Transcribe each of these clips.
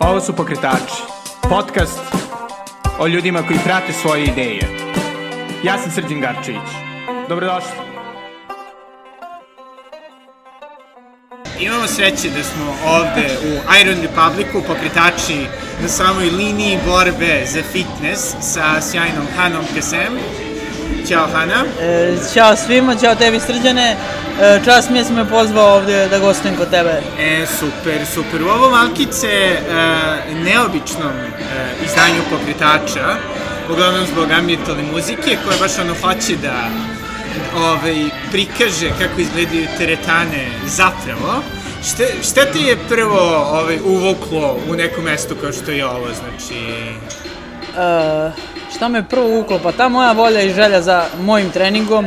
Ovo su Pokretači, podcast o ljudima koji prate svoje ideje. Ja sam Srđan Garčević. Dobrodošli. Imamo sreće da smo ovde u Iron Republicu, pokretači na samoj liniji borbe za fitness sa sjajnom Hanom Kesem. Ćao Hana. E, ćao svima, ćao tebi Srđane. E, čast mi je sam me pozvao ovde da gostujem kod tebe. E, super, super. U ovom Alkice e, neobičnom e, izdanju pokretača, uglavnom zbog ambientalne muzike, koja baš ono hoće da ovaj, prikaže kako izgledaju teretane zapravo, Šta, šta te je prvo ovaj, uvuklo u neko mesto kao što je ovo, znači... E, šta me prvo uvuklo? Pa ta moja volja i želja za mojim treningom,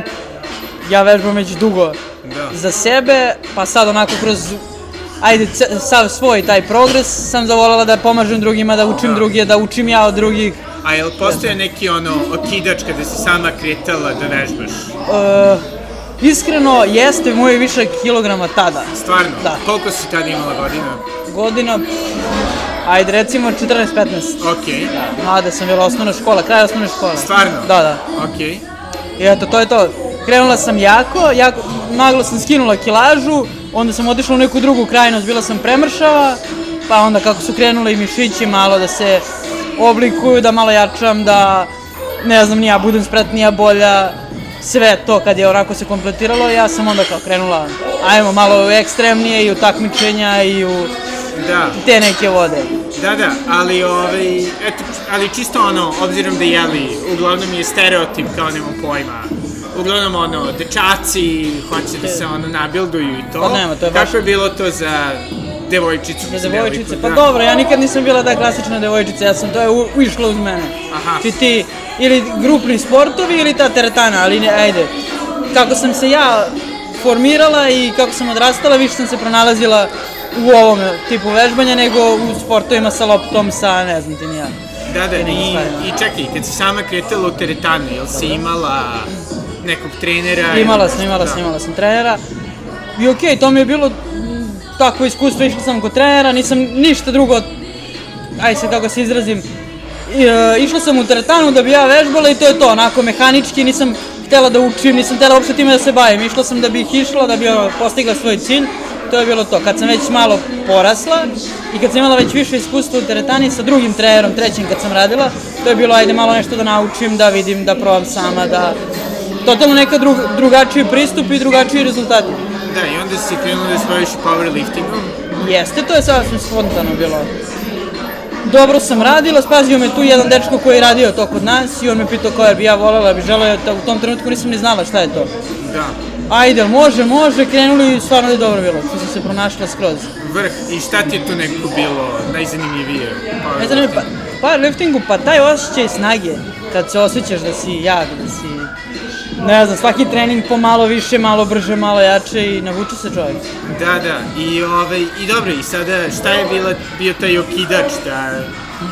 ja vežbam već dugo Da. za sebe, pa sad onako kroz ajde, sav svoj taj progres sam zavoljela da pomažem drugima, da učim Da. druge, da učim ja od drugih. A jel postoje neki ono okidač kada si sama kretala da vežbaš? E, iskreno, jeste moj više kilograma tada. Stvarno? Da. Koliko si tada imala godina? Godina, ajde recimo 14-15. Okej. Mlada sam bila osnovna škola, kraj osnovne škole. Stvarno? Da, da. Okej. I eto, to je to. Krenula sam jako, jako, naglo sam skinula kilažu, onda sam otišla u neku drugu krajnost, bila sam premršava, pa onda kako su krenule i mišići malo da se oblikuju, da malo jačam, da ne znam, ni ja budem spretnija, bolja, sve to kad je onako se kompletiralo, ja sam onda kao krenula, ajmo malo ekstremnije i u takmičenja i u Da. te neke vode. Da, da, ali ovaj, eto, ali čisto ono, obzirom da jeli, uglavnom je stereotip kao nemam pojma. Uglavnom ono, dečaci hoće da se ono nabilduju i to. Pa nema, to je baš- Kako je bilo to za devojčicu? Za devojčice, pa Da. dobro, ja nikad nisam bila ta klasična devojčica, ja sam, to je u, ušlo uz mene. Aha. Či ti, ili grupni sportovi ili ta teretana, ali ne, ajde. Kako sam se ja formirala i kako sam odrastala, više sam se pronalazila u ovom tipu vežbanja nego u sportovima sa loptom, sa ne znam ti ni ja. Da, da, i, da. i čekaj, kad si sama kretala u teretanu, jel si imala nekog trenera? Imala sam, imala sam, Da. imala sam trenera. I okej, to mi je bilo takvo iskustvo, išla sam kod trenera, nisam ništa drugo, aj se kako se izrazim, I, e, išla sam u teretanu da bi ja vežbala i to je to, onako mehanički, nisam htela da učim, nisam htela uopšte time da se bavim, išla sam da bih išla, da bi postigla svoj cilj, to je bilo to. Kad sam već malo porasla i kad sam imala već više iskustva u teretani sa drugim trenerom, trećim kad sam radila, to je bilo ajde malo nešto da naučim, da vidim, da probam sama, da totalno neka drug, drugačiji pristup i drugačiji rezultati. Da, i onda si krenula da se baviš powerliftingom. Jeste, to je sasvim spontano bilo. Dobro sam radila, spazio me tu jedan dečko koji je radio to kod nas i on me pitao koja bi ja volela, bi želela, da u tom trenutku nisam ni znala šta je to. Da. Ajde, može, može, krenuli i stvarno je dobro bilo, što sam se pronašla skroz. Vrh, i šta ti je tu nekako bilo najzanimljivije? u Ne znam, pa, powerliftingu? powerliftingu, pa taj osjećaj snage, kad se osjećaš da si jak, da si, ne znam, svaki trening po malo više, malo brže, malo jače i navuče se čovjek. Da, da, i, ovaj, i dobro, i sada šta je bila, bio taj okidač da,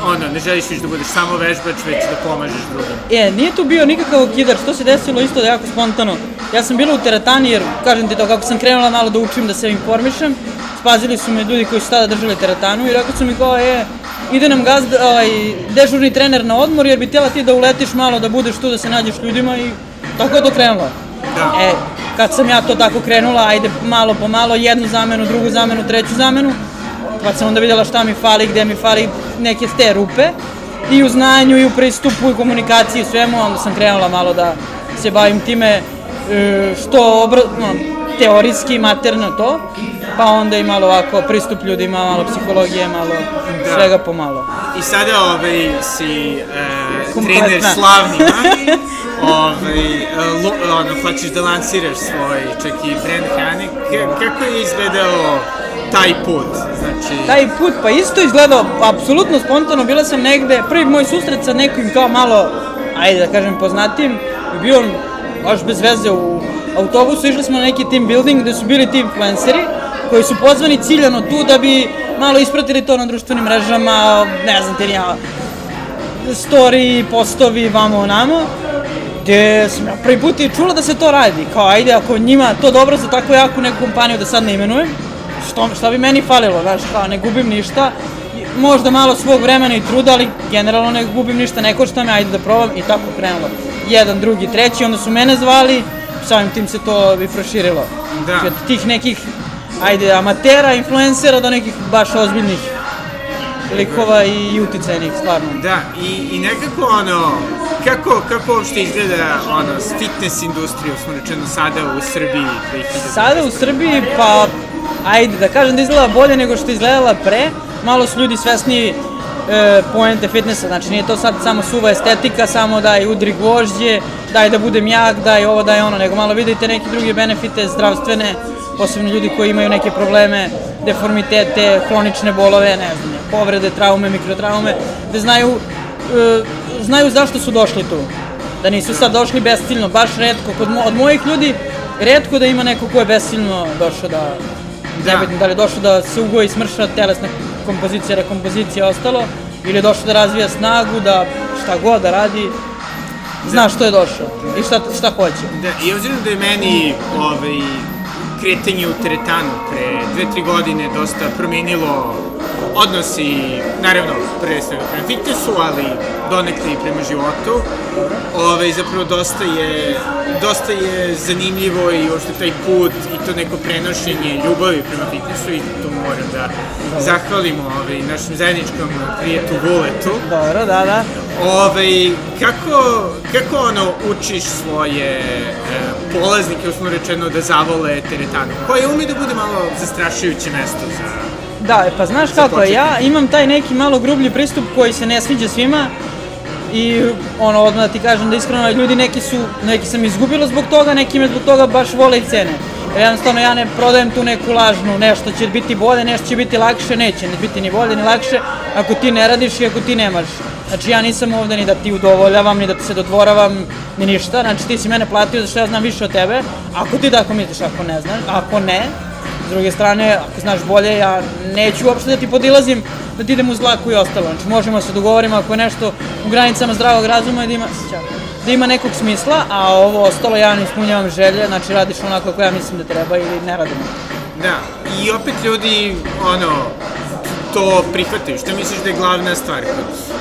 ono, ne želiš više da budeš samo vežbač, već da pomažeš drugim? E, nije tu bio nikakav okidač, to se desilo isto da jako spontano. Ja sam bila u teretani jer, kažem ti to, kako sam krenula malo da učim da se informišem, spazili su me ljudi koji su tada držali teretanu i rekli su mi kao, e, ide nam gazda, ovaj, dežurni trener na odmor jer bi htjela ti da uletiš malo, da budeš tu, da se nađeš ljudima i tako je to krenulo. Da. E, kad sam ja to tako krenula, ajde malo po malo, jednu zamenu, drugu zamenu, treću zamenu, pa sam onda vidjela šta mi fali, gde mi fali neke te rupe i u znanju i u pristupu i komunikaciji i svemu, onda sam krenula malo da se bavim time e, što obra, no, teorijski, materno to, pa onda i malo ovako pristup ljudima, malo psihologije, malo Da. svega po malo. I sada ovaj, si e, Kompletna. trener slavnima, ovaj, lo, ono, hoćeš da lansiraš svoj čak i brand Hani. K- kako je izgledao taj put? Znači, Taj put pa isto izgledao apsolutno spontano, bila sam negde, prvi moj susret sa nekim kao malo, ajde da kažem poznatim, bio on baš bez veze u autobusu, išli smo na neki team building gde su bili ti influenceri koji su pozvani ciljano tu da bi malo ispratili to na društvenim mrežama, ne znam ti ja, story, postovi, vamo namo, gde sam ja prvi put i čula da se to radi, kao ajde ako njima to dobro za tako jaku neku kompaniju da sad ne imenujem, što, šta bi meni falilo, znaš, kao ne gubim ništa, možda malo svog vremena i truda, ali generalno ne gubim ništa, ne košta me, ajde da probam i tako krenulo. Jedan, drugi, treći, onda su mene zvali, samim tim se to i proširilo. Da. Od tih nekih, ajde, amatera, influencera do nekih baš ozbiljnih likova i uticajnih, stvarno. Da, i, i nekako ono, kako, kako uopšte izgleda ono, fitness industrija, smo rečeno sada u Srbiji 2000? Sada u Srbiji, pa, ajde, da kažem da izgleda bolje nego što izgledala pre, malo su ljudi svesniji e, poente fitnessa, znači nije to sad samo suva estetika, samo daj udri gvožđe, daj da budem jak, daj ovo, daj ono, nego malo vidite neke druge benefite zdravstvene, posebno ljudi koji imaju neke probleme, deformitete, hronične bolove, ne znam, povrede, traume, mikrotraume, da znaju, e, znaju zašto su došli tu. Da nisu sad došli besciljno, baš redko, kod mo, od mojih ljudi, redko da ima neko ko je besciljno došao da, Nebitno da li je došao da se ugoji smrša telesna kompozicija, rekompozicija, ostalo, ili je došao da razvija snagu, da šta god da radi, zna što je došao i šta, šta hoće. Da, i obzirom da je meni ovaj, kretanje u teretanu pre dve, tri godine dosta promenilo odnos i, naravno, pre svega prema fitnessu, ali donekle i prema životu. Ovaj, zapravo dosta je, dosta je zanimljivo i uopšte taj put i to neko prenošenje ljubavi prema fitnessu i to moram da zahvalimo ovaj, našem zajedničkom prijetu Vuletu. Dobro, da, da. Ovaj, kako, kako ono učiš svoje e, polaznike, uslovno rečeno, da zavole teretanu? Koje umi da bude malo zastrašujuće mesto za... Da, pa znaš kako, ja imam taj neki malo grublji pristup koji se ne sviđa svima i ono, odmah da ti kažem da iskreno ljudi neki su, neki sam izgubila zbog toga, neki me zbog toga baš vole i cene. Jer jednostavno ja ne prodajem tu neku lažnu, nešto će biti bolje, nešto će biti lakše, neće ne biti ni bolje ni lakše ako ti ne radiš i ako ti nemaš. Znači ja nisam ovde ni da ti udovoljavam, ni da ti se dodvoravam, ni ništa. Znači ti si mene platio za što ja znam više od tebe. Ako ti tako misliš, ako ne znaš, ako ne, S druge strane, ako znaš bolje, ja neću uopšte da ti podilazim, da ti idem uz laku i ostalo. Znači, možemo da se dogovorimo ako je nešto u granicama zdravog razuma da ima, da ima nekog smisla, a ovo ostalo ja ne ispunjavam želje, znači radiš onako kako ja mislim da treba ili ne radim. Da, i opet ljudi, ono, to prihvataju. Šta misliš da je glavna stvar?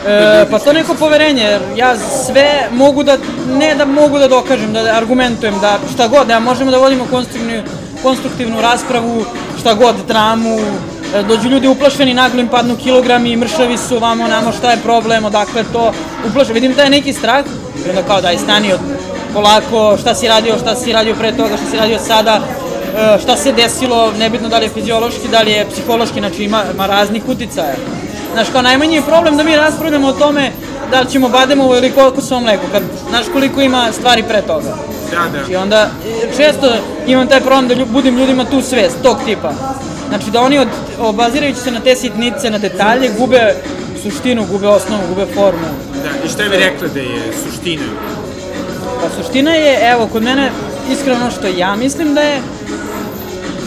E, pa to neko poverenje, jer ja sve mogu da, ne da mogu da dokažem, da argumentujem, da šta god, da možemo da vodimo konstruktivnu, konstruktivnu raspravu, šta god, dramu, e, dođu ljudi uplašeni, naglo im padnu kilogrami, mršavi su, vamo, namo, šta je problem, odakle to, uplaše, vidim taj neki strah, onda kao daj, stani od, polako, šta si radio, šta si radio pre toga, šta si radio sada, šta se desilo, nebitno da li je fiziološki, da li je psihološki, znači ima, ima raznih uticaja. Znaš, kao najmanji je problem da mi raspravljamo o tome da li ćemo bademovo ili koliko su mleku, kad znaš koliko ima stvari pre toga. Da, da. onda e, često imam taj problem da budim ljudima tu svest, tog tipa. Znači da oni od, obazirajući se na te sitnice, na detalje, gube suštinu, gube osnovu, gube formu. Da, i šta bi rekla da je suština? Pa suština je, evo, kod mene, iskreno što ja mislim da je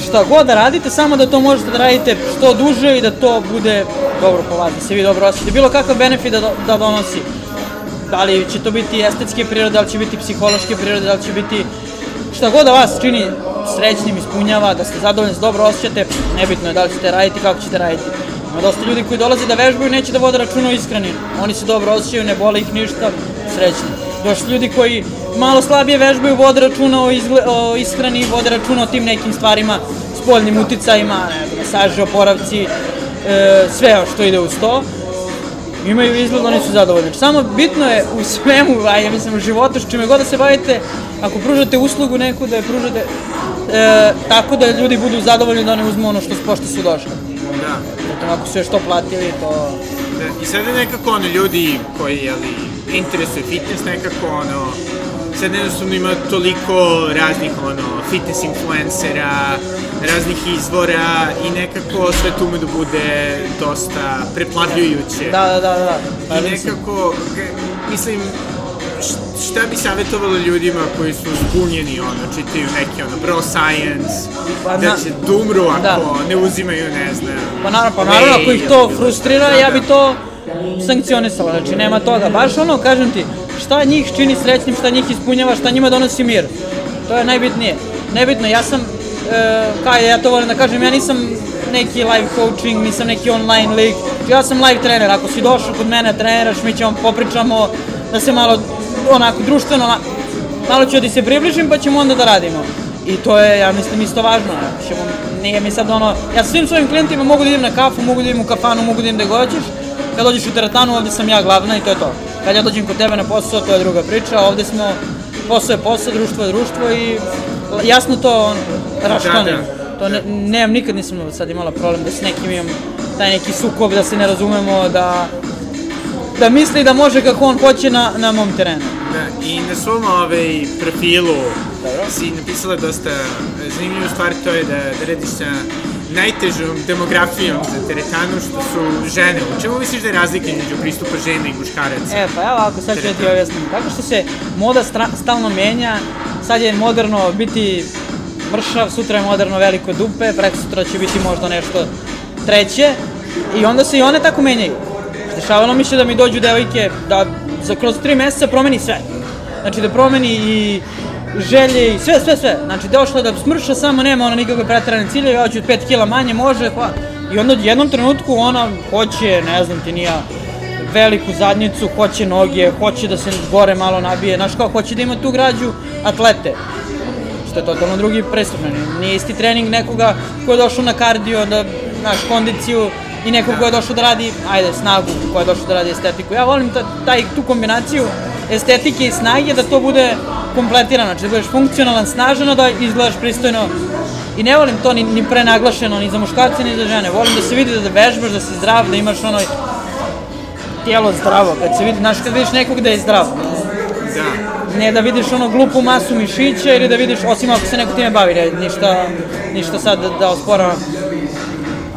šta god da radite, samo da to možete da radite što duže i da to bude dobro po vas, da se vi dobro osjećate. Bilo kakav benefit da, da donosi. Da li će to biti estetske prirode, da li će biti psihološke prirode, da li će biti šta god da vas čini srećnim, ispunjava, da ste zadovoljni, da dobro osjećate, nebitno je da li ćete raditi, kako ćete raditi. Ima dosta ljudi koji dolaze da vežbaju neće da vode računa o ishrani. Oni se dobro osjećaju, ne bole ih ništa, srećni. Došli ljudi koji malo slabije vežbaju, vode računa o, izgle, o ishrani, vode računa o tim nekim stvarima, spoljnim uticajima, masaže, oporavci, e, sve što ide uz to imaju izgled, oni su zadovoljni. Samo bitno je u svemu, a ja mislim u životu, s čime god da se bavite, ako pružate uslugu neku, da je pružate e, tako da ljudi budu zadovoljni da ne uzmu ono što, pošto su došli. Da. Zato ako su još to platili, to... Da, I sada nekako ono ljudi koji jeli, interesuje fitness nekako ono sad jednostavno ima toliko raznih ono fitness influencera, raznih izvora i nekako sve tu ume da bude dosta preplavljujuće. Da, da, da, da. Pa, I nekako, mislim, šta bi savjetovalo ljudima koji su zbunjeni, ono, čitaju neki, ono, bro science, Pa da će da umru ako Da. ne uzimaju, ne znam, Pa naravno, pa naravno, ako ih to frustrira, Da, ja da. bi to sankcionisala, znači nema toga. Baš ono, kažem ti, šta njih čini srećnim, šta njih ispunjava, šta njima donosi mir. To je najbitnije. Nebitno, ja sam, e, kaj ja to volim da kažem, ja nisam neki live coaching, nisam neki online lik, Ja sam live trener, ako si došao kod mene treneraš, mi ćemo popričamo da se malo onako društveno, malo ću da se približim pa ćemo onda da radimo. I to je, ja mislim, isto važno. Ćemo, nije mi sad ono, ja sa svim svojim klijentima mogu da idem na kafu, mogu da idem u kafanu, mogu da idem gde goćeš. Kad dođeš u teretanu, ovde sam ja glavna i to je to. Kad ja dođem kod tebe na posao, to je druga priča, ovde smo, posao je posao, društvo je društvo i jasno to on, raščlanim. Da, da. To ne, nemam, nikad nisam sad imala problem da s nekim imam taj neki sukob, da se ne razumemo, da, da misli da može kako on hoće na, na mom terenu. Da, i na svom ovaj, profilu Dobro. si napisala dosta zanimljivu stvar, to je da, da radiš sa najtežom demografijom za teretanu, što su žene. U čemu misliš da je razlika između pristupa žena i muškaraca? E, pa evo ovako, sad ću da ti objasnim. Tako što se moda stra, stalno menja, sad je moderno biti mršav, sutra je moderno veliko dupe, preko sutra će biti možda nešto treće i onda se i one tako menjaju. Dešavalo mi se da mi dođu devojke da za kroz tri meseca promeni sve. Znači da promeni i želje i sve, sve, sve. Znači došla da smrša samo nema ona nikakve pretarane cilje, ja ću 5 kila manje, može, pa... I onda u jednom trenutku ona hoće, ne znam ti nija, veliku zadnjicu, hoće noge, hoće da se gore malo nabije, znaš kao, hoće da ima tu građu atlete što je totalno drugi prestup. Nije isti trening nekoga ko je došao na kardio, da, znaš, kondiciju i nekog ko je došao da radi, ajde, snagu, ko je došao da radi estetiku. Ja volim ta, taj, tu kombinaciju estetike i snage, da to bude kompletirano, znači da budeš funkcionalan, snažan, da izgledaš pristojno. I ne volim to ni, ni prenaglašeno, ni za muškarce, ni za žene. Volim da se vidi da vežbaš, da si zdrav, da imaš ono tijelo zdravo. Kad se vidi, znaš, kad vidiš nekog da je zdrav. Da. Ne da vidiš ono glupu masu mišića ili da vidiš, osim ako se neko time bavi, ne, ništa, ništa sad da, da osporavam.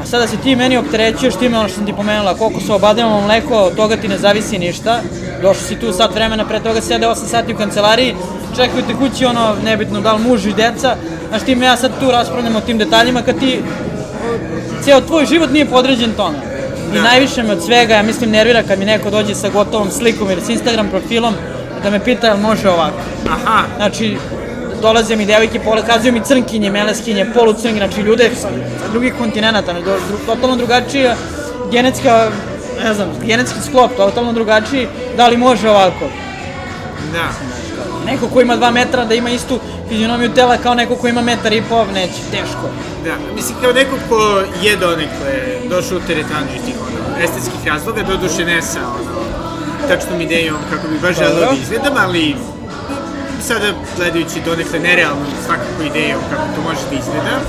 A sada se ti meni opterećuješ time ono što sam ti pomenula, koliko su obademo mleko, od toga ti ne zavisi ništa. Došao si tu sat vremena, pre toga sede 8 sati u kancelariji, čekaju te kući ono, nebitno da li muž i deca, znaš ti me ja sad tu raspravljam o tim detaljima kad ti ceo tvoj život nije podređen tome. I Da. najviše me od svega, ja mislim, nervira kad mi neko dođe sa gotovom slikom ili s Instagram profilom da me pita jel može ovako. Aha, Znači, dolaze mi devojke, pokazuju mi crnkinje, meleskinje, polucrnke, znači ljude sa, drugih kontinenta, dru, totalno drugačija genetska, ne znam, genetski sklop, totalno drugačiji, da li može ovako? da. Neko ko ima dva metra da ima istu fizionomiju tela kao neko ko ima metar i pov, neće, teško. Da, mislim kao neko ko je donekle došao u teretanu iz tih ono, estetskih razloga, doduše ne sa ono, tačnom idejom kako bi baš želeo da izgledam, ali sada gledajući donekle nerealnu svakako idejom kako to može da izgleda.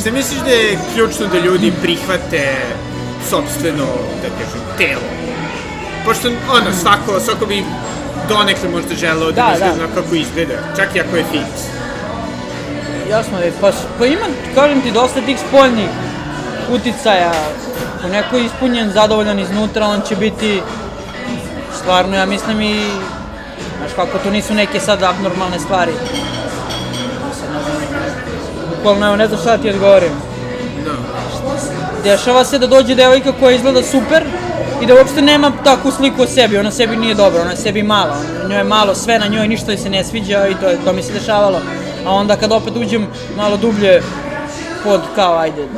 Šta misliš da je ključno da ljudi prihvate sobstveno, da kažem, telo? Pošto, ono, svako, svako bi donekle možda želeo da, Da, da izgleda da. kako izgleda, čak i ako je fit. Jasno je, pa, pa ima, kažem ti, dosta tih spoljnih uticaja. Ako neko je ispunjen, zadovoljan iznutra, on će biti stvarno, ja mislim i, znaš kako, to nisu neke sad abnormalne stvari. Sad ne znam, bukvalno, evo, ne znam šta da ti odgovorim. Dešava se da dođe devojka koja izgleda super i da uopšte nema takvu sliku o sebi, ona sebi nije dobra, ona sebi mala, njoj je malo sve na njoj, ništa joj se ne sviđa i to, je, to mi se dešavalo. A onda kad opet uđem malo dublje pod, kao ajde,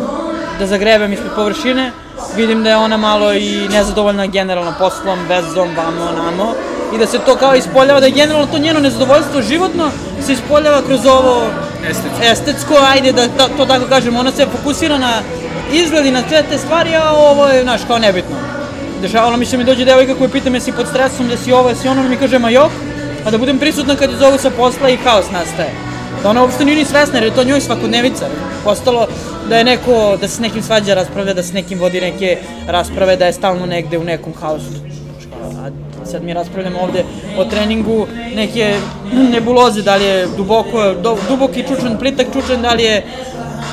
da zagrebem ispod površine, vidim da je ona malo i nezadovoljna generalno poslom, vezom, vamo, namo, i da se to kao ispoljava, da je generalno to njeno nezadovoljstvo životno se ispoljava kroz ovo Estetsko. estetsko, ajde da, da to tako kažem, ona se fokusira na izgled i na sve te stvari, a ovo je, znaš, kao nebitno. Dešavalo mi se mi dođe devojka koja pita me si pod stresom, da si ovo, da si ono, mi kaže, ma jok, a da budem prisutna kad je zovu sa posla i haos nastaje. Da ona uopšte nije ni svesna, jer je to njoj svakodnevica. Postalo da je neko, da se s nekim svađa raspravlja, da se nekim vodi neke rasprave, da je stalno negde u nekom haosu. A sad mi raspravljamo ovde o treningu neke nebuloze, da li je duboko, do, duboki čučan, plitak čučan, da li je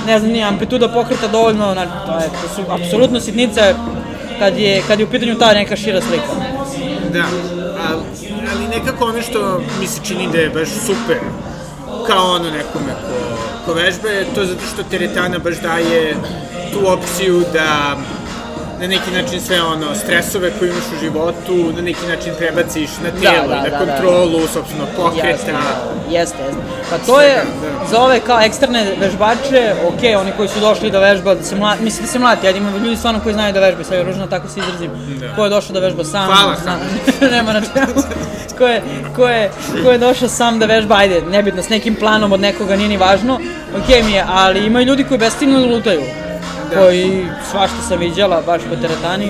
ne znam, nije amplituda pokreta dovoljno, znači, to, je, to su apsolutno sitnice kad je, kad je u pitanju ta neka šira slika. Da, ali, ali nekako ono što mi se čini da je baš super, kao ono nekome ko, ko vežba, je to zato što teretana baš daje tu opciju da na neki način sve ono, stresove koje imaš u životu, na neki način prebaciš na tijelo, da, na da, kontrolu, sobstveno pokreta. Jeste, jeste, jeste. Pa to je, da. za ove kao eksterne vežbače, ok, oni koji su došli da vežba, da se mla, mislim da se mlati, ajde ima ljudi stvarno koji znaju da vežbaju, sad je ružno tako se izrazim. Da. Ko je došao da vežba sam, Hvala, zna, nema na čemu. ko, je, ko, je, ko je došao sam da vežba, ajde, nebitno, s nekim planom od nekoga nije ni važno, ok mi je, ali ima i ljudi koji bestimno lutaju. Da. Koji svašta sam viđala baš po teretani.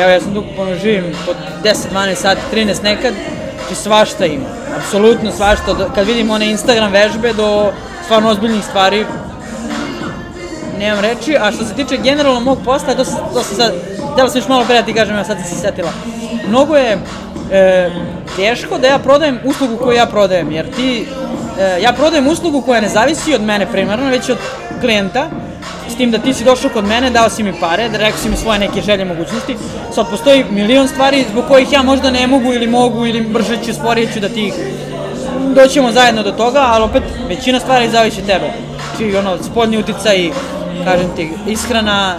Evo ja sam tu živim po 10, 12 sati, 13 nekad, znači svašta ima. Apsolutno svašta, kad vidim one Instagram vežbe do stvarno ozbiljnih stvari, nemam reči, a što se tiče generalno mog posla, to, to sam sad, htjela sam još malo pre da ti kažem, ja sad se setila. Mnogo je e, teško da ja prodajem uslugu koju ja prodajem, jer ti, e, ja prodajem uslugu koja ne zavisi od mene primarno, već od klijenta, s tim da ti si došao kod mene, dao si mi pare, da rekao si mi svoje neke želje, mogućnosti. Sad postoji milion stvari zbog kojih ja možda ne mogu ili mogu ili brže ću, sporije ću da ti ih doćemo zajedno do toga, ali opet većina stvari zavisi tebe. Znači, ono, spoljni uticaj, kažem ti, ishrana,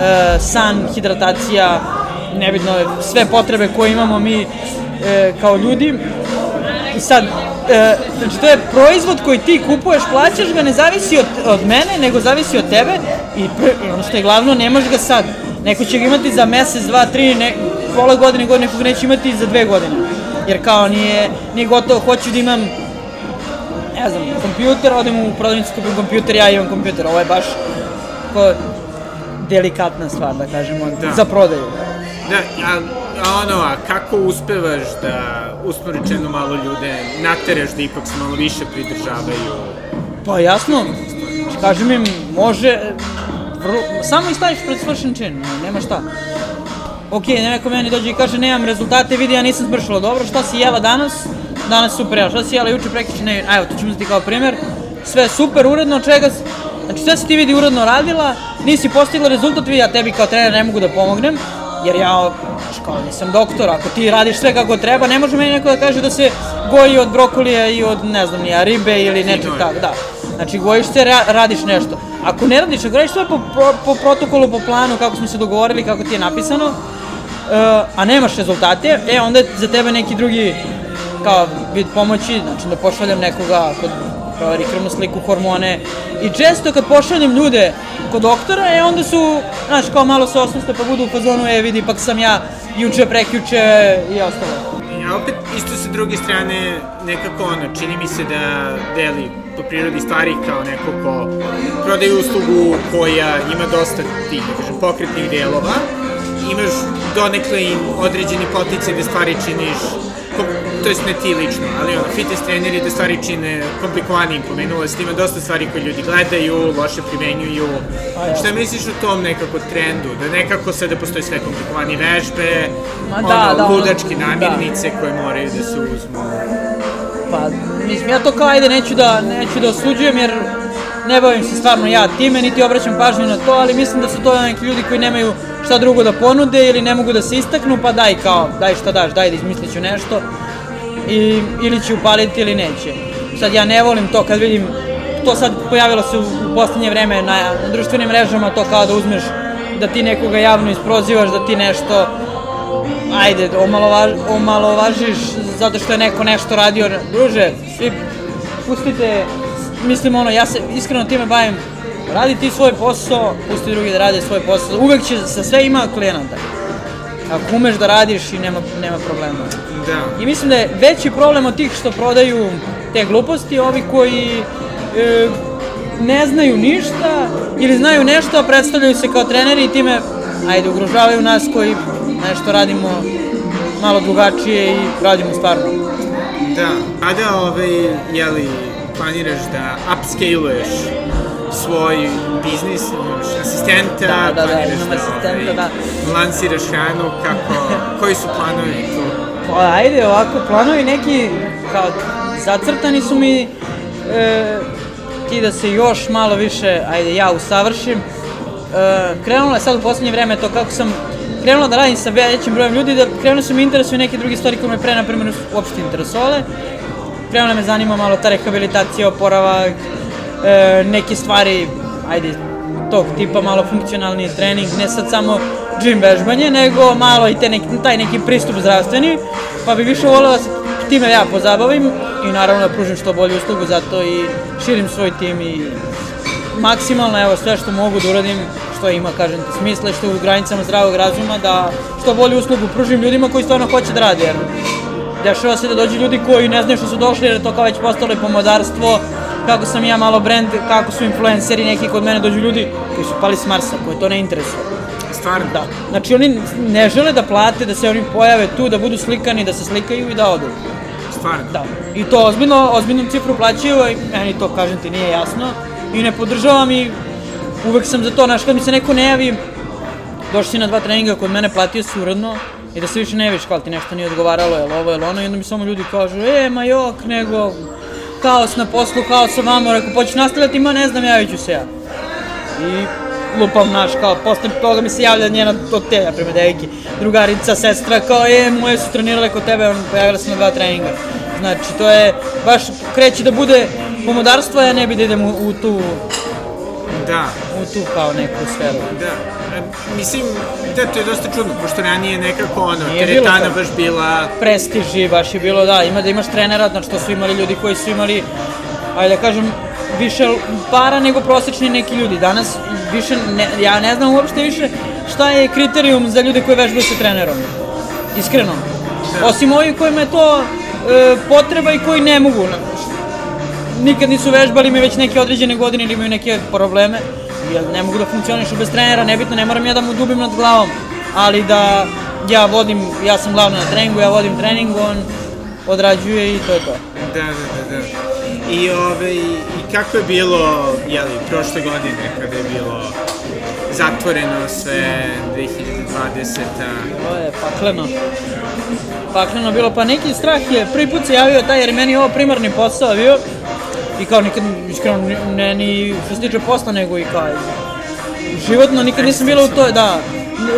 e, san, hidratacija, nebitno, sve potrebe koje imamo mi e, kao ljudi. I sad, e, znači to je proizvod koji ti kupuješ, plaćaš ga, ne zavisi od, od mene, nego zavisi od tebe i, pr- ono što je glavno, nemaš ga sad. Neko će ga imati za mesec, dva, tri, ne, pola godine, godine, nekog neće imati za dve godine. Jer kao nije, nije gotovo, hoću da imam ne znam, kompjuter, odem u prodavnicu, kupim kompjuter, ja imam kompjuter, ovo je baš ko delikatna stvar, da kažemo, Da. za prodaju. Da, a, a ono, a kako uspevaš da, uspravno rečeno, malo ljude natereš da ipak se malo više pridržavaju? Pa jasno, kažem im, može, vrlo, samo ih staviš pred svršen čin, nema šta. Ok, neko meni dođe i kaže nemam rezultate, vidi ja nisam smršala dobro, šta si jela danas? Danas super jela, šta si jela juče, prekriče, ne, evo, to ću uzeti kao primer. Sve super, uredno, čega, znači sve si ti vidi uredno radila, nisi postigla rezultat, vidi ja tebi kao trener ne mogu da pomognem, jer ja, kao nisam doktor, ako ti radiš sve kako treba, ne može meni neko da kaže da se goji od brokolija i od, ne znam, nija, ribe ili nečeg tako, da. Znači, gojiš se, ra radiš nešto. Ako ne radiš, ako radiš sve po, po, po protokolu, po planu, kako smo se dogovorili, kako ti je napisano, uh, a nemaš rezultate, e, onda je za tebe neki drugi kao vid pomoći, znači da pošaljem nekoga kod proveri krvnu sliku, hormone. I često kad pošaljem ljude kod doktora, e, onda su, znaš, kao malo se osveste pa budu u fazonu, e, vidi, pak sam ja juče, prekjuče i ostalo. A opet, isto sa druge strane, nekako ono, čini mi se da deli po prirodi stvari kao neko ko prodaje uslugu koja ima dosta tih, da kažem, pokretnih delova, imaš donekle i određeni poticaj da stvari činiš, to jest ne ti lično, ali ono, fitness treneri da stvari čine komplikovanijim, pomenula si, ima dosta stvari koje ljudi gledaju, loše primenjuju. Šta misliš o tom nekako trendu? Da nekako sada postoji sve komplikovanije vežbe, Ma ono, da, da, ono- ludačke da. namirnice koje moraju da se uzmu. Pa, mislim, ja to kao ajde neću da, neću da osuđujem jer ne bavim se stvarno ja time, niti obraćam pažnju na to, ali mislim da su to neki ljudi koji nemaju šta drugo da ponude ili ne mogu da se istaknu, pa daj kao, daj šta daš, daj da izmislit ću nešto i, ili će upaliti ili neće. Sad ja ne volim to kad vidim, to sad pojavilo se u, u poslednje vreme na, društvenim mrežama, to kao da uzmeš, da ti nekoga javno isprozivaš, da ti nešto ajde, omalovaž, omalovažiš zato što je neko nešto radio, druže, svi pustite, mislim ono, ja se iskreno time bavim, radi ti svoj posao, pusti drugi da rade svoj posao, uvek će, sa sve ima klijenata. Ako umeš da radiš i nema, nema problema. Da. I mislim da je veći problem od tih što prodaju te gluposti, ovi koji e, ne znaju ništa ili znaju nešto, a predstavljaju se kao treneri i time, ajde, ugrožavaju nas koji nešto radimo malo drugačije i radimo stvarno. Da. A da, ovaj, jeli, planiraš da upscaluješ svoj biznis, imaš asistenta, Da, da, da, imam asistenta, da. lansiraš hranu, kako, koji su planovi tu? Pa ajde, ovako, planovi neki, kao, zacrtani su mi, e, ti da se još malo više, ajde, ja usavršim. E, krenulo je sad u poslednje vreme to kako sam krenula da radim sa većim brojem ljudi, da krenulo su mi interesuju neke druge stvari koje me pre, na primjer, uopšte interesovale. Krenulo me zanima malo ta rehabilitacija, oporavak, e, neke stvari, ajde, tog tipa, malo funkcionalni trening, ne sad samo gym vežbanje, nego malo i te neki, taj neki pristup zdravstveni, pa bi više volio da se time ja pozabavim i naravno da pružim što bolju uslugu, zato i širim svoj tim i maksimalno, evo, sve što mogu da uradim, što ima, kažem ti, smisla, što u granicama zdravog razuma, da što bolju uslugu pružim ljudima koji stvarno hoće da rade, jer dešava se da dođu ljudi koji ne znaju što su došli, jer je to kao već postalo i pomodarstvo, kako sam ja malo brand, kako su influenceri neki kod mene dođu ljudi koji su pali s Marsa, koji to ne interesuje. Stvarno? Da. Znači oni ne žele da plate, da se oni pojave tu, da budu slikani, da se slikaju i da odu. Stvarno? Da. I to ozbiljno, ozbiljnu cifru plaćaju, i meni to, kažem ti, nije jasno. I ne podržavam i uvek sam za to, znaš, kad mi se neko ne javi, došli si na dva treninga kod mene, platio si uredno, i da se više ne javiš kao ti nešto nije odgovaralo, jel ovo, jel ono, i onda mi samo ljudi kažu, e, ma jok, nego, kaos na poslu, kaos sa vama, rekao, poćeš nastavljati, ma ne znam, javit ću se ja. I lupam, naš, kao, posle toga mi se javlja njena, to te, na primjer, devojke, drugarica, sestra, kao, e, moje su trenirale kod tebe, on, pojavila se na dva treninga. Znači, to je, baš kreće da bude pomodarstvo, ja ne bi da idem u, u tu, Da, u tu kao neku sferu. da. Mislim, da, to je dosta čudno, pošto ranije nekako ono, Nije teretana baš bila... prestiž i baš je bilo da, ima da imaš trenera, znači to su imali ljudi koji su imali, ajde da kažem, više para nego prosečni neki ljudi. Danas više, ne, ja ne znam uopšte više šta je kriterijum za ljude koji vežbaju sa trenerom. Iskreno. Da. Osim ovih kojima je to e, potreba i koji ne mogu. Nikad nisu vežbali, imaju već neke određene godine ili imaju neke probleme. Ja ne mogu da funkcionišu bez trenera, nebitno, ne moram ja da mu dubim nad glavom. Ali da ja vodim, ja sam glavno na treningu, ja vodim trening, on odrađuje i to je to. Da, da, da, da. I, ove, i kako je bilo, jeli, prošle godine, kada je bilo zatvoreno sve 2020. To je pakleno. Pakleno bilo, pa neki strah je, prvi put se javio taj, jer je meni ovo primarni posao bio. I kao nikad, iskreno, ne ni što se tiče posla, nego i kao životno, nikad nisam bila u toj, da,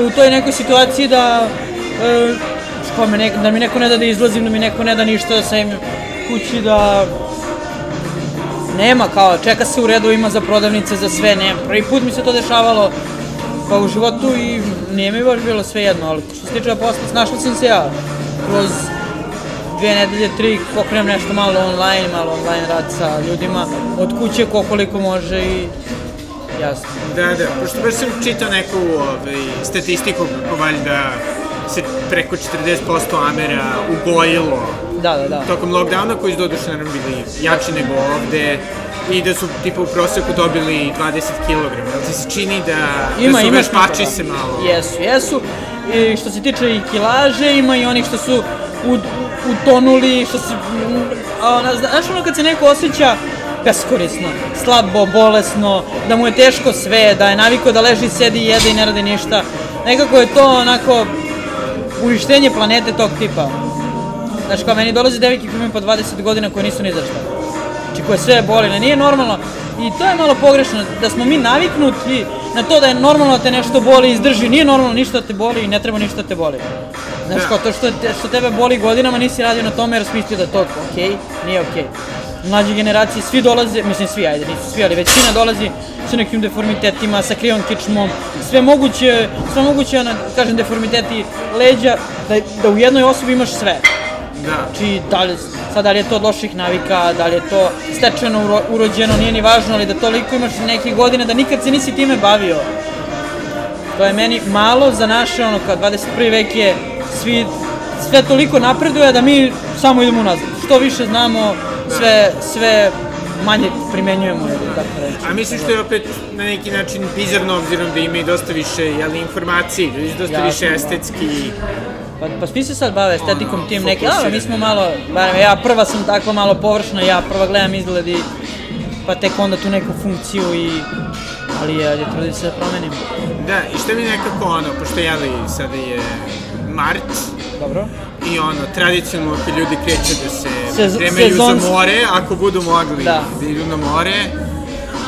u toj nekoj situaciji da, e, me nek, da mi neko ne da da izlazim, da mi neko ne da ništa, da sam kući, da nema kao, čeka se u redovima za prodavnice, za sve, nema. Prvi put mi se to dešavalo pa u životu i nije mi baš bilo sve jedno, ali što se tiče posla, snašao sam se ja kroz dve nedelje, tri, pokrenem nešto malo online, malo online rad sa ljudima, od kuće ko koliko može i jasno. Da, da, pošto baš sam čitao neku ovaj, statistiku kako valjda se preko 40% Amera ugojilo Da, da, da. tokom lockdowna koji su doduše naravno bili jači nego ovde i da su tipa u proseku dobili 20 kg. Ti se čini da, Ima, da su ima vešpači se malo... Jesu, jesu. I što se tiče i kilaže, ima i onih što su u, utonuli, što se... Ona, znaš ono kad se neko osjeća beskorisno, slabo, bolesno, da mu je teško sve, da je navikao da leži, sedi, jede i ne radi ništa. Nekako je to onako uništenje planete tog tipa. Znaš, kao meni dolaze devike koje imaju po 20 godina koje nisu ni za šta. Znači koje sve boli, ne, nije normalno. I to je malo pogrešno, da smo mi naviknuti na to da je normalno da te nešto boli izdrži. Nije normalno ništa da te boli i ne treba ništa da te boli. Znaš, Da. kao to što, te, što tebe boli godinama nisi radio na tome jer smislio da to okej, nije okej. Mlađe generacije svi dolaze, mislim svi, ajde, nisu svi, ali većina dolazi sa nekim deformitetima, sa krivom kičmom, sve moguće, sve moguće, ono, kažem, deformiteti leđa, da, da u jednoj osobi imaš sve. Da. Znači, da li, sad da li je to od loših navika, da li je to stečeno, uro, urođeno, nije ni važno, ali da toliko imaš neke godine da nikad se nisi time bavio. To je meni malo za naše, ono, kao 21. vek je svi, sve toliko napreduje da mi samo idemo unazad. Što više znamo, sve, sve manje primenjujemo, ili tako reći. A mislim što je opet na neki način bizarno obzirom da ima i dosta više jeli, informacije, ljudi su dosta Jasno. više estetski... Pa, pa svi se sad bave estetikom Ono, tim neki, a fokusirani. mi smo malo, barem ja prva sam tako malo površna, ja prva gledam izgled i pa tek onda tu neku funkciju i ali je, je trudim se da promenim. Da, i što mi nekako ono, pošto jeli sada je mart, Dobro? I ono, tradicionalno kad ljudi kreću da se Sez- pripremaju za sezonski. more, ako budu mogli Da. da, idu na more,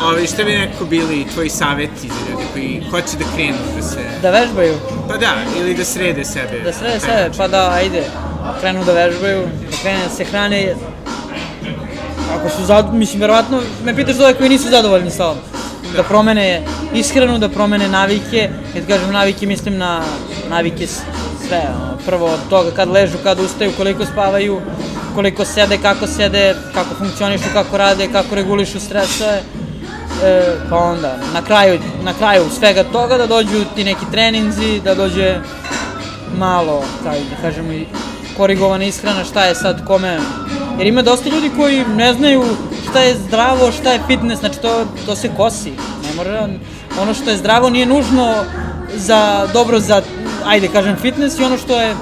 Ove, šta bi nekako bili tvoji saveti za ljude koji hoće da krenu da se... Da vežbaju, Pa da, ili da srede sebe. da srede sebe, način. pa da, ajde, krenu da vežbaju, da krene da se hrane. Ako su zad... mislim, verovatno me pitaš za ove koji nisu zadovoljni sa ovom. Da promene ishranu, da promene navike. Kad kažem navike, mislim na navike sve. Prvo od toga kad ležu, kad ustaju, koliko spavaju, koliko sede, kako sede, kako funkcionišu, kako rade, kako regulišu stresove. E, pa onda, na kraju, na kraju svega toga da dođu ti neki treninzi, da dođe malo, kaj da kažemo, i korigovana ishrana, šta je sad kome. Jer ima dosta ljudi koji ne znaju šta je zdravo, šta je fitness, znači to, to se kosi. Ne mora, ono što je zdravo nije nužno za, dobro za, ajde kažem, fitness i ono što je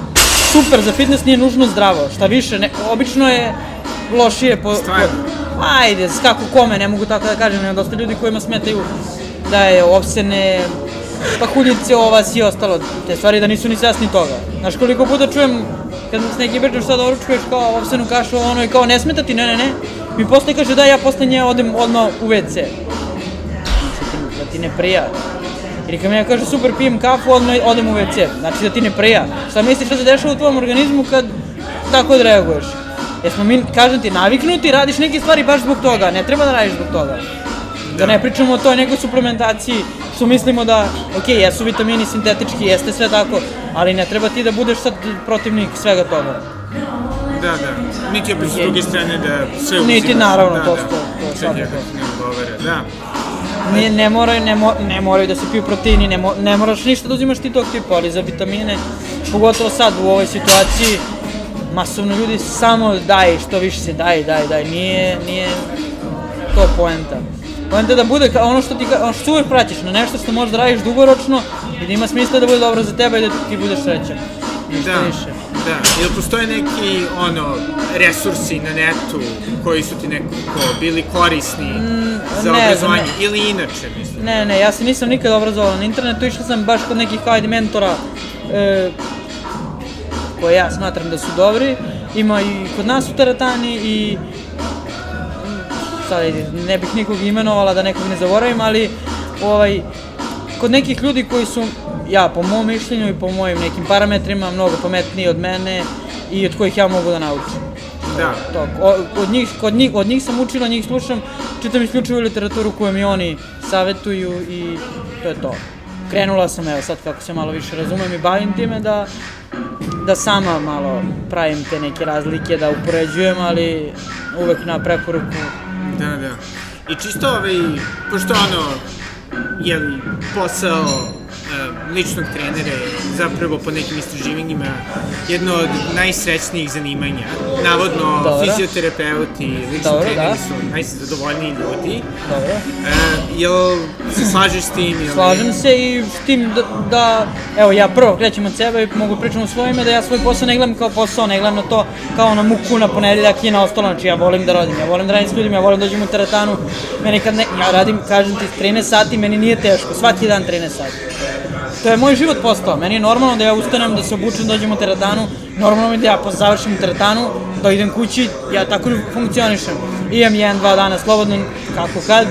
super za fitness nije nužno zdravo. Šta više, ne, obično je lošije po... Stvarno? po ajde, kako kome, ne mogu tako da kažem, ima dosta ljudi kojima smetaju da je opsene, pahuljice, ovas i ostalo, te stvari da nisu ni svesni toga. Znaš koliko puta čujem, kad s nekim pričam šta da oručkuješ kao ovsenu kašu, ono i kao ne smeta ti, ne, ne, ne. Mi posle kaže da ja posle nje odem odmah u WC. Znači da ti ne prija. Ili kad mi ja kaže super pijem kafu, odmah odem u WC. Znači da ti ne prija. Šta misliš šta se dešava u tvojom organizmu kad tako odreaguješ? Jesmo mi, kažem ti, naviknuti, radiš neke stvari baš zbog toga, ne treba da radiš zbog toga. Da ne pričamo o toj nekoj suplementaciji, što mislimo da, ok, jesu vitamini sintetički, jeste sve tako, ali ne treba ti da budeš sad protivnik svega toga. Da, da. Niti opet s druge strane da sve Niti, uzimaš. naravno, da, to da. sto- to Čak svakako. nekako ne odgovara, da. Ne, ne, moraju, ne, mo, ne moraju da se piju proteini, ne, mo, ne moraš ništa da uzimaš ti tog tipa, ali za vitamine, pogotovo sad u ovoj situaciji, masovno ljudi samo daj, što više se daj, daj, daj, nije, nije to poenta. Poenta je da bude ono što ti, ono što uvek praćiš, na nešto što možeš da radiš dugoročno i da ima smisla da bude dobro za tebe i da ti budeš srećan. Ništa Da, više. Da. Jel postoje neki, ono, resursi na netu koji su ti nekako bili korisni za Mm, ne obrazovanje? znam, Ili inače, mislim? Ne, ne, ja se nisam nikad obrazovao na internetu, išla sam baš kod nekih kao mentora e, koje ja smatram da su dobri. Ima i kod nas u teretani i sad ajde, ne bih nikog imenovala da nekog ne zaboravim, ali ovaj, kod nekih ljudi koji su, ja po mom mišljenju i po mojim nekim parametrima, mnogo pametniji od mene i od kojih ja mogu da naučim. Da. To, od, njih, kod njih, od njih sam učila, njih slušam, čitam isključivo literaturu koju mi oni savetuju i to je to. Krenula sam, evo sad kako se malo više razumem i bavim time da, da sama malo pravim te neke razlike, da upoređujem, ali uvek na preporuku. Da, da. I čisto ovaj, pošto ono, jeli, posao ličnog trenera je zapravo po nekim istraživanjima jedno od najsrećnijih zanimanja. Navodno, Dobro. fizioterapeuti, lični Dobro, treneri da. su najzadovoljniji ljudi. Dobro. E, jel se slažeš s tim? Jel Slažem se i s tim da, da, evo ja prvo krećem od sebe i mogu pričam u svoje ime da ja svoj posao ne gledam kao posao, ne gledam na to kao na muku na ponedeljak i na ostalo, znači ja volim da radim, ja volim da radim s ljudima, ja volim da dođem u teretanu, meni kad ne, ja radim, kažem ti, 13 sati, meni nije teško, svaki dan 13 sati. To je moj život postao, meni je normalno da ja ustanem, da se obučem, dođem u teretanu, normalno mi da ja završim teretanu, da idem kući, ja tako funkcionišem. Imam jedan, dva dana slobodno, kako kad,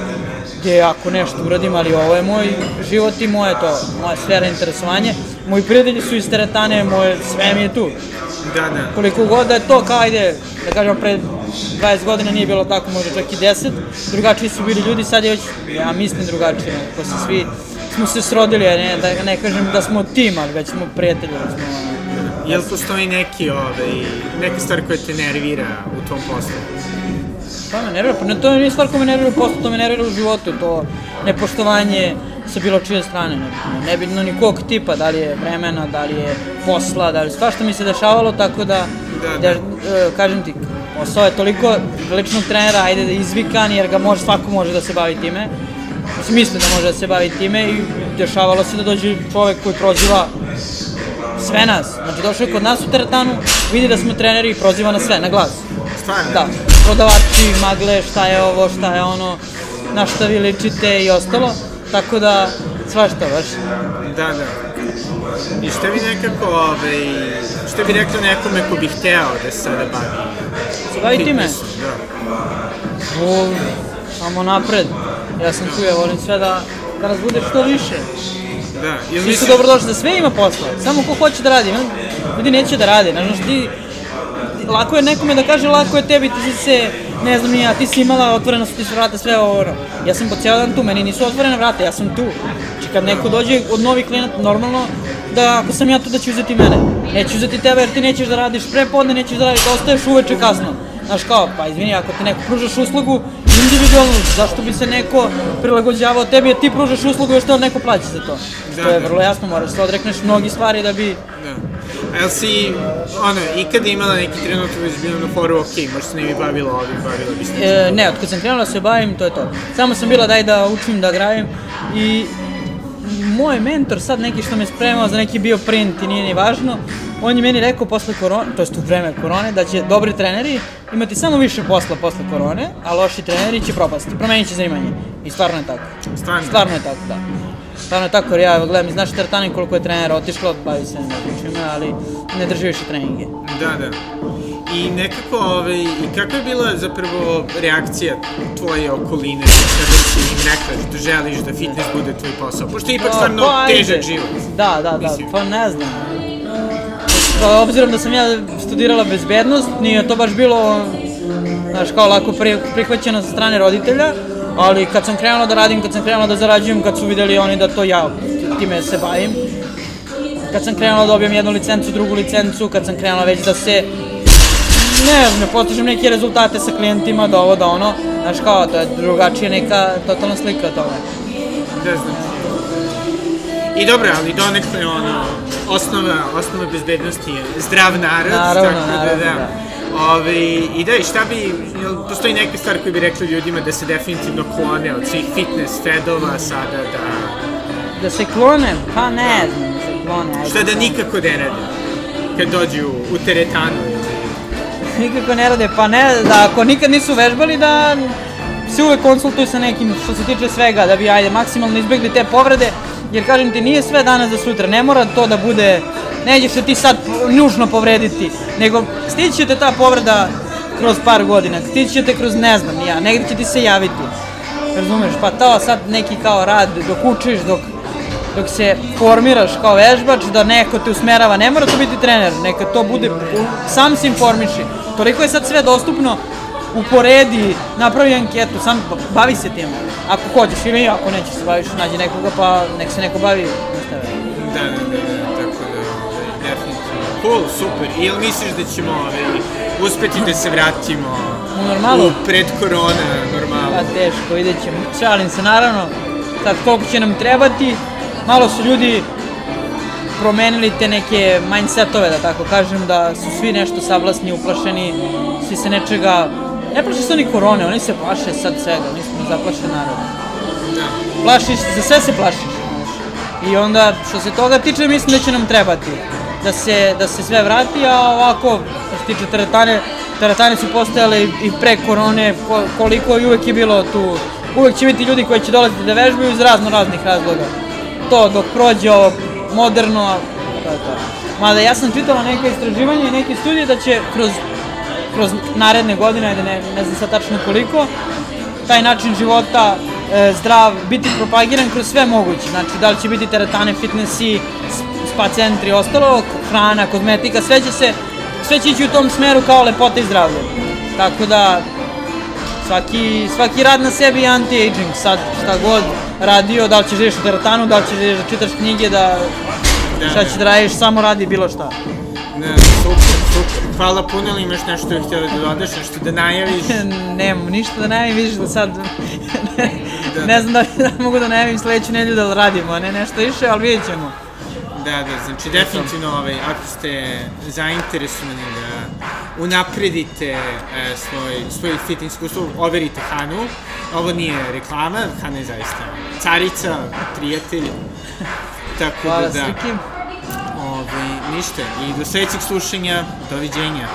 gdje ako nešto uradim, ali ovo je moj život i moje to, moja sfera interesovanja. Moji prijatelji su iz teretane, moje, sve mi je tu. Da, da. Koliko god da je to, kao ajde, da kažemo, pre 20 godina nije bilo tako, možda čak i 10, drugačiji su bili ljudi, sad je već, ja mislim drugačije, ko se svi, smo se srodili, ne, da ne kažem da smo tim, ali već smo prijatelji, da smo, Jel postoji neki, ovaj, neka stvar koja te nervira u tom poslu? Pa me nervira, pa ne, to nije stvar koja me nervira u poslu, to me nervira u životu, to nepoštovanje sa bilo čije strane, ne, nebitno ni kog tipa, da li je vremena, da li je posla, da li svašta mi se dešavalo, tako da, Da, da, da. e, kažem ti, posao je toliko ličnog trenera, ajde da izvikan, jer ga može, svako može da se bavi time, mislim da može da se bavi time i dešavalo se da dođe čovek koji proziva sve nas, znači došao je kod nas u teretanu, vidi da smo treneri i proziva na sve, na glas. Stvarno? Da, prodavači, magle, šta je ovo, šta je ono, na šta vi ličite i ostalo. Tako da, svašta baš. Da, da. I šta bi nekako, ovaj, šta bi rekla nekome ko bi hteo da se sada bavi? Se bavi time? Da. O, samo napred. Ja sam tu, ja volim sve da, da nas bude što više. Da. Jel Svi su dobrodošli, da sve ima posla. Samo ko hoće da radi. Ljudi neće da rade. Znaš, ti, lako je nekome da kaže lako je tebi, ti si se ne znam ja, ti si imala otvorena su ti su vrata, sve ovo. Ja sam po cijel dan tu, meni nisu otvorene vrata, ja sam tu. Znači kad neko dođe od novih klijenata, normalno da ako sam ja tu da će uzeti mene. Neću uzeti tebe jer ti nećeš da radiš pre podne, nećeš da radiš, da ostaješ uveče kasno. Znaš kao, pa izvini, ako ti neko pružaš uslugu, individualno, zašto bi se neko prilagođavao tebi, jer ti pružaš uslugu, još te neko plaća za to. Da, to je da. vrlo jasno, moraš se odrekneš mnogi stvari da bi... Da. A jel si, ono, ikada imala neki trenutak da si bila na foru, ok, možda se ne bi bavila ovim, bavila bi se E, ne, od kad sam krenula da se bavim, to je to. Samo sam bila daj da učim da grajem i moj mentor sad neki što me spremao za neki bio print i nije ni važno, on je meni rekao posle korone, to jest u vreme korone, da će dobri treneri imati samo više posla posle korone, a loši treneri će propasti, promenit će zanimanje. I stvarno je tako. Stvarno? Stvarno je tako, da. Stvarno je tako, jer ja gledam iz naše teretane koliko je trenera otišlo, bavi se nekim ali ne drži više treninge. Da, da. I nekako, ovaj, i kakva je bila zapravo reakcija tvoje okoline kada si im rekla da želiš da fitness bude tvoj posao? Pošto je ipak Pa, stvarno pa, težak život. Da, da, da, Mislim. pa ne znam. Pa, obzirom da sam ja studirala bezbednost, nije to baš bilo, znaš, kao lako pri, prihvaćeno sa strane roditelja, ali kad sam krenula da radim, kad sam krenula da zarađujem, kad su videli oni da to ja time se bavim, kad sam krenula da dobijem jednu licencu, drugu licencu, kad sam krenula već da se ne znam, ne postižem neke rezultate sa klijentima, da ovo, da ono, znaš kao, to je drugačija neka totalna slika toga. Da znam. I dobro, ali donekle ono, osnova, osnova bezbednosti je zdrav narod, Naravno, tako da, naravno, da. da. Ove, I da, i šta bi, jel, postoji neka stvar koju bi rekli ljudima da se definitivno klone od svih fitness fedova sada, da, Da se klone? Pa ne znam, da se klone. ajde. šta da nikako ne rade kad dođu u teretanu ili... Nikako ne rade, pa ne, da ako nikad nisu vežbali da se uvek konsultuju sa nekim što se tiče svega, da bi ajde maksimalno izbjegli te povrede, jer kažem ti nije sve danas za sutra, ne mora to da bude, nećeš se ti sad nužno povrediti, nego stići će te ta povreda kroz par godina, stići će te kroz ne znam ja, negdje će ti se javiti, razumeš, pa to sad neki kao rad dok učiš, dok dok se formiraš kao vežbač, da neko te usmerava, ne mora to biti trener, neka to bude, sam se informiši. Toliko je sad sve dostupno, uporedi, napravi anketu, sam bavi se tim. Ako hoćeš ili ako nećeš se baviš, nađi nekoga pa nek se neko bavi. šta je. Da, da, da, da, tako da, definitivno. Cool, super. I jel misliš da ćemo ovaj, uspeti da se vratimo U normalu? u pred korona normalu? Pa teško, vidjet ćemo. Šalim se, naravno, sad koliko će nam trebati, malo su ljudi promenili te neke mindsetove, da tako kažem, da su svi nešto sablasni, uplašeni, svi se nečega... Ne plaše se oni korone, oni se plaše sad svega, mi smo zaplašen narod. Plašiš, za sve se plašiš. I onda, što se toga tiče, mislim da će nam trebati. Da se, da se sve vrati, a ovako, što se tiče teretane, teretane su postojale i pre korone, ko- koliko i uvek je bilo tu. Uvek će biti ljudi koji će dolaziti da vežbaju iz razno raznih razloga. To, dok prođe ovo moderno, to je to. Mada ja sam čitala neke istraživanja i neke studije da će kroz, kroz naredne godine, ajde ne, ne znam sad tačno koliko, taj način života e, zdrav biti propagiran kroz sve moguće. Znači, da li će biti teretane, fitnessi, spa centri ostalo, hrana, kozmetika, sve će se, sve će ići u tom smeru kao lepota i zdravlje. Tako da, svaki, svaki rad na sebi je anti-aging, sad šta god radio, da li ćeš živiš u teretanu, da li ćeš živiš da čitaš knjige, da Da, šta ćeš da radiš, samo radi bilo šta. Da, super, super. Hvala puno, ili imaš nešto da htjela da dodaš, nešto da najaviš? Nemam ništa da najavim, vidiš da sad Da. ne znam da, da mogu da najavim sledeću nedelju da radimo, ne nešto više, ali vidjet ćemo. Da, da, znači definitivno ovaj, ako ste zainteresovani da unapredite e, svoj, svoj fitness iskustvo, overite Hanu. Ovo nije reklama, Hana je zaista carica, prijatelj. Tako Hvala da, da. Ovaj, ništa. I do sledećeg slušanja, doviđenja.